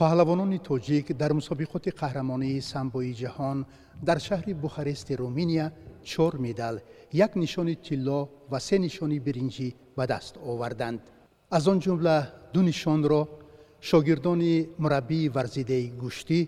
паҳлавонони тоҷик дар мусобиқоти қаҳрамонии самбои ҷаҳон дар шаҳри бухарести руминия чор медал як нишони тилло ва се нишони биринҷӣ ба даст оварданд. Аз он ҷумла ду нишонро шогирдони мураббии варзидаи гӯштӣ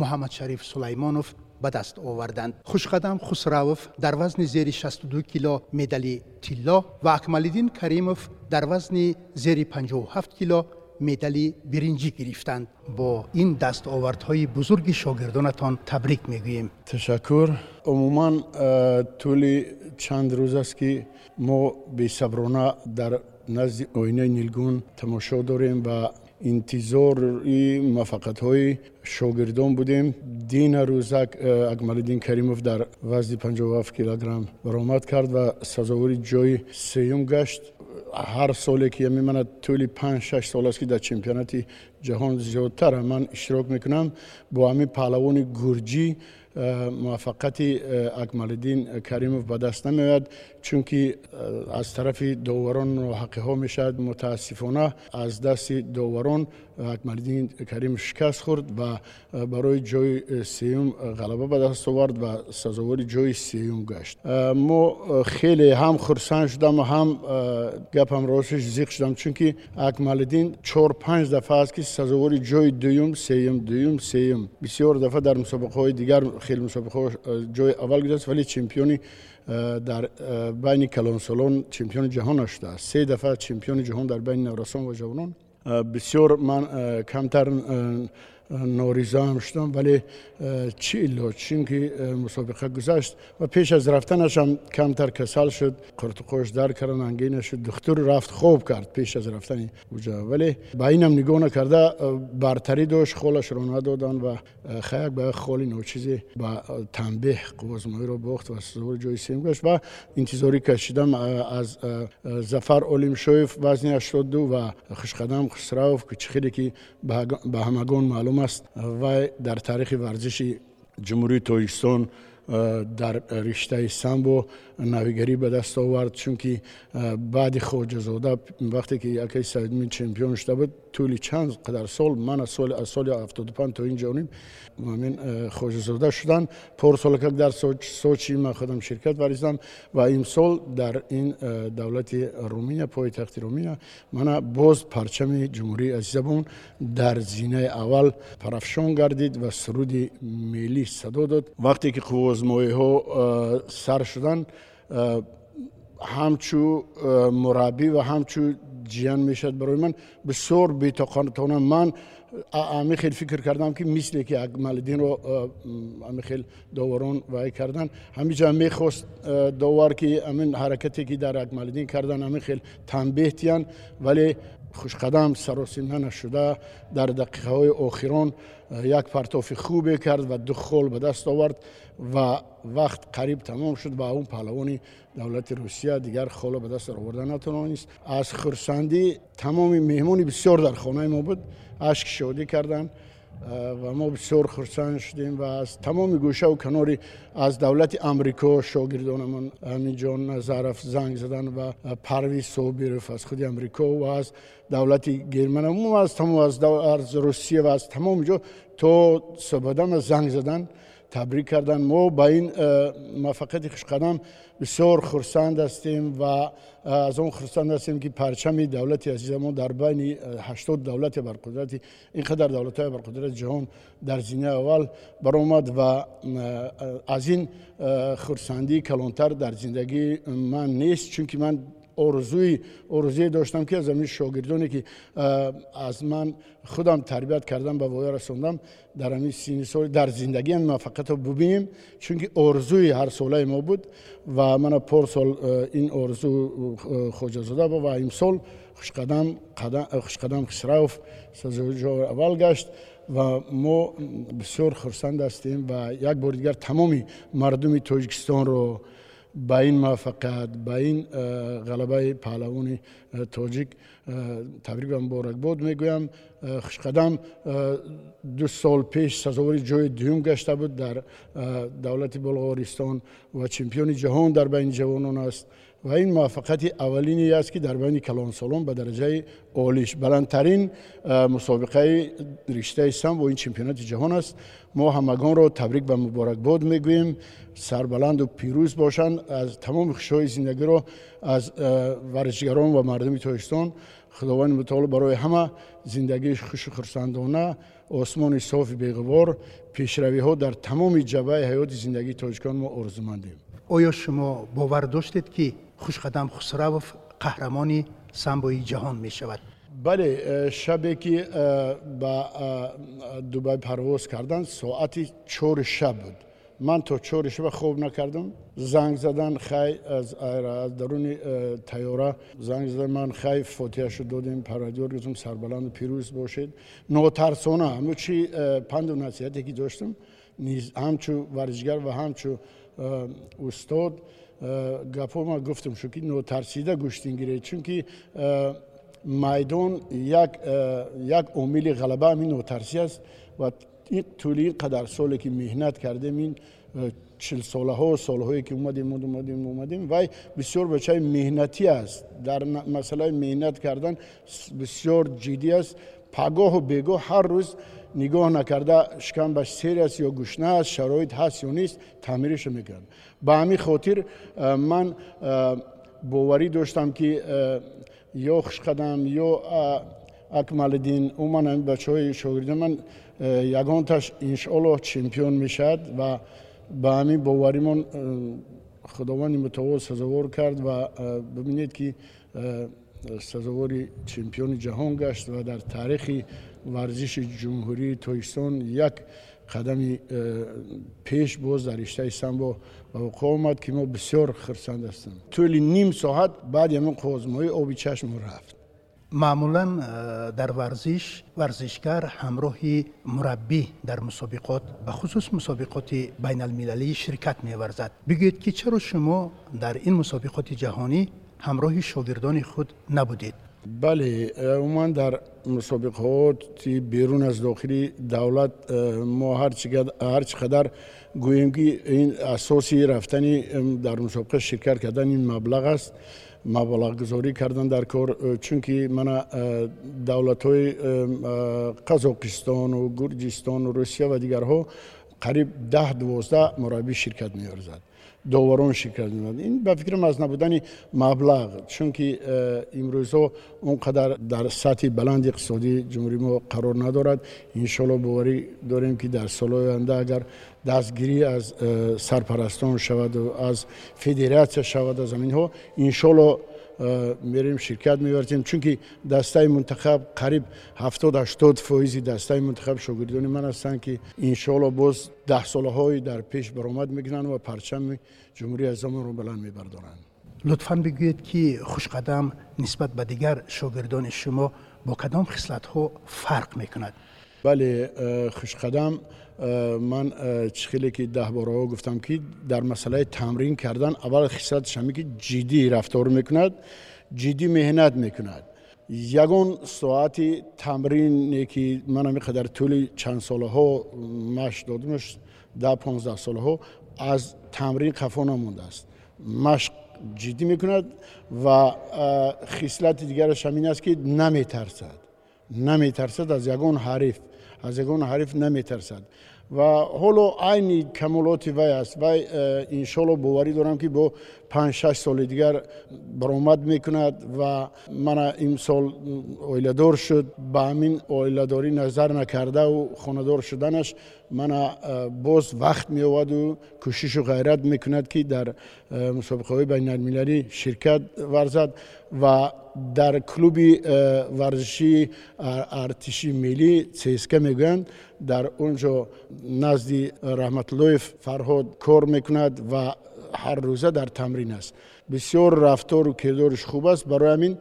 муҳаммадшариф сулаймонов ба даст оварданд. Хушқадам хусравов дар вазни зери 62 кило медали тилло ва акмалиддин каримов дар вазни зери 57 кило مدال برنجی گرفتند. با این دستاوردهای بزرگ شاگردانتان تبریک می‌گوییم تشکر. عموما طول چند روز است که ما به صبرانه در نزد آینه نیلگون تماشا داریم و انتظاری موفقیت‌های شاگردان بودیم. دین روزک اکمالدین کریموف در وزن 57 کیلوگرم برآمد کرد و سزاوار جای سیوم گشت. هر ساله که یعنی من طول 5 6 سال است که در چمپیونات جهان زیادتر من اشتراک می‌کنم. با همین پهلوان گرجی موافقت اکمال الدین کریموف به دست نمیاد. چونکی از طرف داوران و حقیقه می‌شد متاسفانه از دست داوران اکمال الدین کریم شکست خورد و برای جای سیوم غلبه به دست آورد و سزاوار جای سیوم گشت. ما خیلی هم خرسان شدم و هم گپم راستش زیق شدم. چونکی اکمال الدین 4 5 دفعه است که سزاوار جای دوم سیوم دوم سیوم. بسیار دفعه در مسابقه های دیگر خیلی مسابقه جای اول گرفت ولی چمپیونی در بین کلانسالون چمپیون جهان شده است. سه دفعه چمپیون جهان در بین نورسان و جوانان. بسیار من کمتر نوریزا هم شدم ولی چی ایلو؟ چین مسابقه گذشت و پیش از رفتنش هم کمتر کسل شد. قرط خوش در کردن انگینش شد دکتر رفت خوب کرد پیش از رفتن اوجا ولی با اینم نگاه نکرده برتری داشت خولش رو ندادن و خیلی به خولی نوچیزی با تنبیه قوازمایی رو باخت و سزور جای سیم گشت و انتظاری کشیدم از زفر اولیم شویف وزنی 82 و خوشقدم خسراوف که چخیلی که به همگان معلوم است. و در تاریخ ورزش جمهوری تاجیکستان дар риштаи самбо навигарӣ ба даст овард чунки баъди хоҷазода вақте ки якаи саидмин чемпион шуда буд тӯли чанд қадар сол ман аз соли ҳафтоду панҷ то ин ҷониб ҳамин хоҷазода шуданд порсолакак дар сочи ман худам ширкат варзидам ва имсол дар ин давлати руминия пойтахти руминия мана боз парчами ҷумҳурии азизабон дар зинаи аввал парафшон гардид ва суруди миллӣ садо дод вақте ки қуввозмоиҳо сар шуданд ҳамчу мураббӣ ва ҳамчу ҷиян мешавад барои ман. Бисёр бетоқатона ман ҳами хел фикр кардам ки мисле ки акмалиддинро ҳами хел доварон вай кардан. Ҳамиҷа мехост довар ки ҳамин ҳаракате ки дар акмалиддин кардан ҳами хел танбеҳ тиянд вале خوشقدم سراسیمه نشده در دقیقه های آخران یک پرتاف خوبی کرد و دو خول به دست آورد و وقت قریب تمام شد و اون پهلوان دولت روسیه دیگر خول به دست آوردن نتوانست. از خرسندی تمام مهمانی بسیار در خانه ما بود. عشق شادی کردند و ما بسیار خرسند شدیم و از تمام گوشه و کناری از دولت امریکا شاگردانمون همینجان ظرف زنگ زدن و پروی صوبیرف از خود امریکا و از دولت گرمن و از تمام از, روسیه و از تمام جا تو صبح زنگ زدن. تبریک کردن. ما به این موفقیت خوشقدم بسیار خرسند هستیم و از اون خرسند هستیم که پرچم دولت عزیز ما در بین 80 دولت برقدرت اینقدر دولت های برقدرت جهان در زینه اول برآمد و از این خرسندی کلانتر در زندگی من نیست. چون که من ارزوی ارزوی داشتم که از همین شاگردانی که از من خودم تربیت کردم به وای رسوندم در همین سینی سال در زندگی هم فقط ببینیم چون که ارزوی هر ساله ما بود و من پر سال این ارزو خوجا زده بود و امسال خوشقدم خوشقدم خسروف سازوجو اول گشت و ما بسیار خرسند هستیم و یک بار دیگر تمامی مردم تاجیکستان رو با این موفقیت با این غلبه پهلوان تاجیک تبریک و مبارک بود می‌گویم خوشقدم دو سال پیش سزاوار جای دیوم گشته بود در دولت بلغارستان و چمپیون جهان در بین جوانان است. و این موفقیت اولینی است که در بین کلان سالون به درجه اولیش بلندترین مسابقه رشته سم و این چمپیونات جهان است. ما همگان را تبریک به مبارک باد می‌گوییم. سربلند و پیروز باشند. از تمام خوشهای زندگی را از ورزشگران و مردم تاجیکستان خداوند متعال برای همه زندگی خوش و خرسندانه. آسمان صاف بیغبار پیشروی ها در تمام جبهه حیات زندگی تاجیکان ما آرزومندیم آیا شما باور داشتید که خوشقدم خسروف قهرمانی سمبوی جهان می شود. بله شبی که به دوبای پرواز کردن ساعت چور شب بود. من تا چور شب خوب نکردم. زنگ زدن خی از, از درون تیاره. زنگ زدن من خی فوتیه شد دادیم پرادیور گفتم سربلند و پیروز باشید. نوترسانه همه چی پند و نصیحتی که داشتم نیز همچو ورزشگر و همچو استاد. Ма гуфтам шу ки нотарсида гӯштин гиред чунки майдон як омили ғалаба ҳамин нотарсӣ аст ва тӯли ин қадар соле ки меҳнат кардем ин чилсолаҳо солҳое ки омадем омадем омадем вай бисёр бачаи меҳнатӣ аст. Дар масъалаи меҳнат кардан бисёр ҷиддӣ аст. Пагоҳу бегоҳ ҳар рӯз نگاه نکرده شکمبش به است یا گشنه است شرایط هست یا نیست تعمیرش می‌کرد به همین خاطر من باوری داشتم که یا خوشقدم یا اکمل دین او من بچه های شاگرد من یگان تش انشالله چمپیون می‌شد و به همین باوری من خداوند متعال سزاوار کرد و ببینید که سزاوار چمپیون جهان گشت و در تاریخی варзиши ҷумҳурии тоҷикистон як қадами пеш боз дар риштаи самбо ба вуқӯъ омад ки мо бисёр хурсанд ҳастем тӯли ним соат баъди ҳамин қозмои оби чашм рафт маъмулан дар варзиш варзишгар ҳамроҳи мураббӣ дар мусобиқот ба хусус мусобиқоти байналмилалӣ ширкат меварзад бигӯед ки чаро шумо дар ин мусобиқоти ҷаҳонӣ ҳамроҳи шогирдони худ набудед Бале умуман дар мусобиқаоти берун аз дохили давлат мо ҳарчи қадар гӯем ки ин асоси рафтани дар мусобиқа ширкат кардани маблағ аст маблағгузорӣ кардан дар кор чунки мана давлатҳои қазоқистону гурҷистону русия ва дигарҳо қариб даҳ дувоздаҳ мураббӣ ширкат دوورون شکل دادن این به فکر از نبودن مبلغ چون که امروزه اونقدر در سطح بلند اقتصادی جمهوری ما قرار ندارد انشالله باوری داریم که در سال آینده اگر دستگیری از سرپرستان شود و از فدراسیون شود از این ها انشالله میریم شرکت میورزیم چونکی دسته منتخب قریب 70 80 فویزی دسته منتخب شاگردان من هستن که ان باز ده ساله های در پیش برآمد میگنن و پرچم جمهوری زمان رو بلند میبردارن لطفا بگویید که خوشقدم نسبت به دیگر شاگردان شما با کدام خصلت ها فرق می‌کند بله خوشقدم من خیلی که ده بارها گفتم که در مسئله تمرین کردن اول خصلت شمی که جدی رفتار می‌کند جدی مهنت می‌کند. یکون ساعت تمرین که من هم قدر طول چند ساله ها مش دادمش ده پانزده ساله ها از تمرین خفا نمونده است. مشق جدی می‌کند و خصلت دیگرش همین است که نمیترسد. نمیترسد از یگان حریف. از یگان حریف نمیترسد. و حالا عین کمالات وی است. و انشالله باوری دارم که با پنج شش سال دیگر برآمد می‌کند و من این سال اویلدار شد. به همین اویلداری نظر نکرده و خاندار شدنش من باز وقت می و کوشش و غیرت می‌کند که در مسابقه های بین المللی شرکت ورزد و در کلوب ورزشی ارتشی ملی سیسکه می‌گویند. در اونجا نزد رحمت فرهاد کار می‌کند و هر روزه در تمرین است. بسیار رفتار و کردارش خوب است. برای همین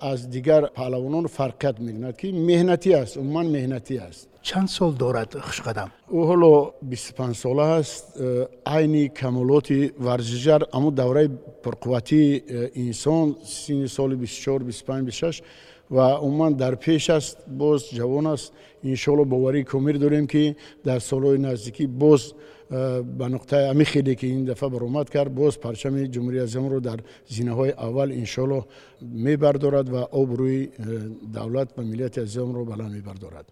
از دیگر پهلوانان فرقت می‌کند که مهنتی است عموما مهنتی است. چند سال دارد خوش قدم؟ او حالا 25 ساله است. عین کمالات ورزشگر اما دوره پرقوتی انسان سین سال 24 25 26 و عموما در پیش است باز جوان است. انشالله باوری کمیر داریم که در سالهای نزدیکی باز ба нуқтаи ами хеле ки ин дафъа баромад кард боз парчами ҷумҳурии азамро дар зинаҳои аввал иншоалло мебардорад ва обрӯи давлат ва миллати азамро баланд мебардорад.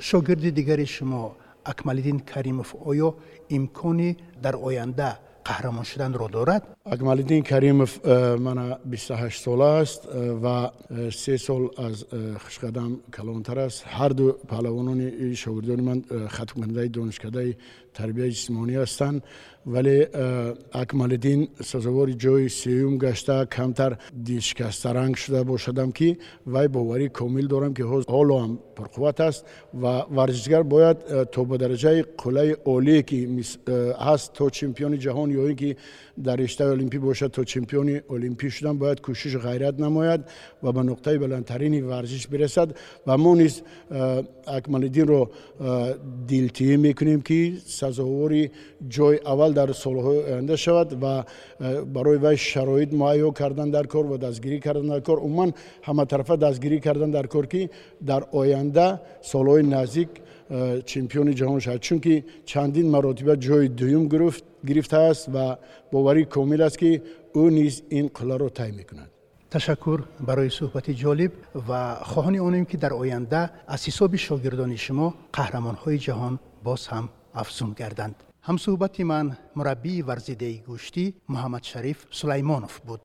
Шогирди дигари шумо акмалиддин каримов оё имкони дар оянда қаҳрамон шуданро дорад? Акмалиддин каримов э, мана бисту ҳашт сола аст э, ва э, се сол аз хушқадам калонтар аст. Ҳарду паҳлавонони шогирдони ман хатмкунандаи донишкадаи тарбияи ҷисмонӣ ҳастанд вале акмалиддин сазовори ҷои сеюм гашта камтар дилшикастаранг шуда бошадам ки вай боварӣ комил дорам ки ҳоло ҳам пурқувват аст ва варзишгар бояд то ба дараҷаи қуллаи олие ки ҳаст то чемпиони ҷаҳон ё ин ки дар риштаи олимпӣ бошад то чемпиони олимпӣ шудан бояд кӯшишу ғайрат намояд ва ба нуқтаи баландтарини варзиш бирасад ва мо низ акмалиддинро дилтиӣ мекунем ки сазовори ҷои аввал در سالهای آینده شود و برای وی شرایط مهیا کردن در کار و دستگیری کردن در کار. عموما همه طرفه دستگیری کردن در کار کی در آینده سالهای نزدیک چمپیون جهان شد چون که چندین مراتبه جای دوم گرفت گرفته است و باوری کامل است که او نیز این قله را تای می‌کند. تشکر برای صحبت جالب و خواهان اونیم که در آینده از حساب شاگردان شما قهرمانهای جهان باز هم افزون گردند. Ҳамсӯҳбати ман мураббии варзидаи гӯштӣ муҳаммадшариф сулаймонов буд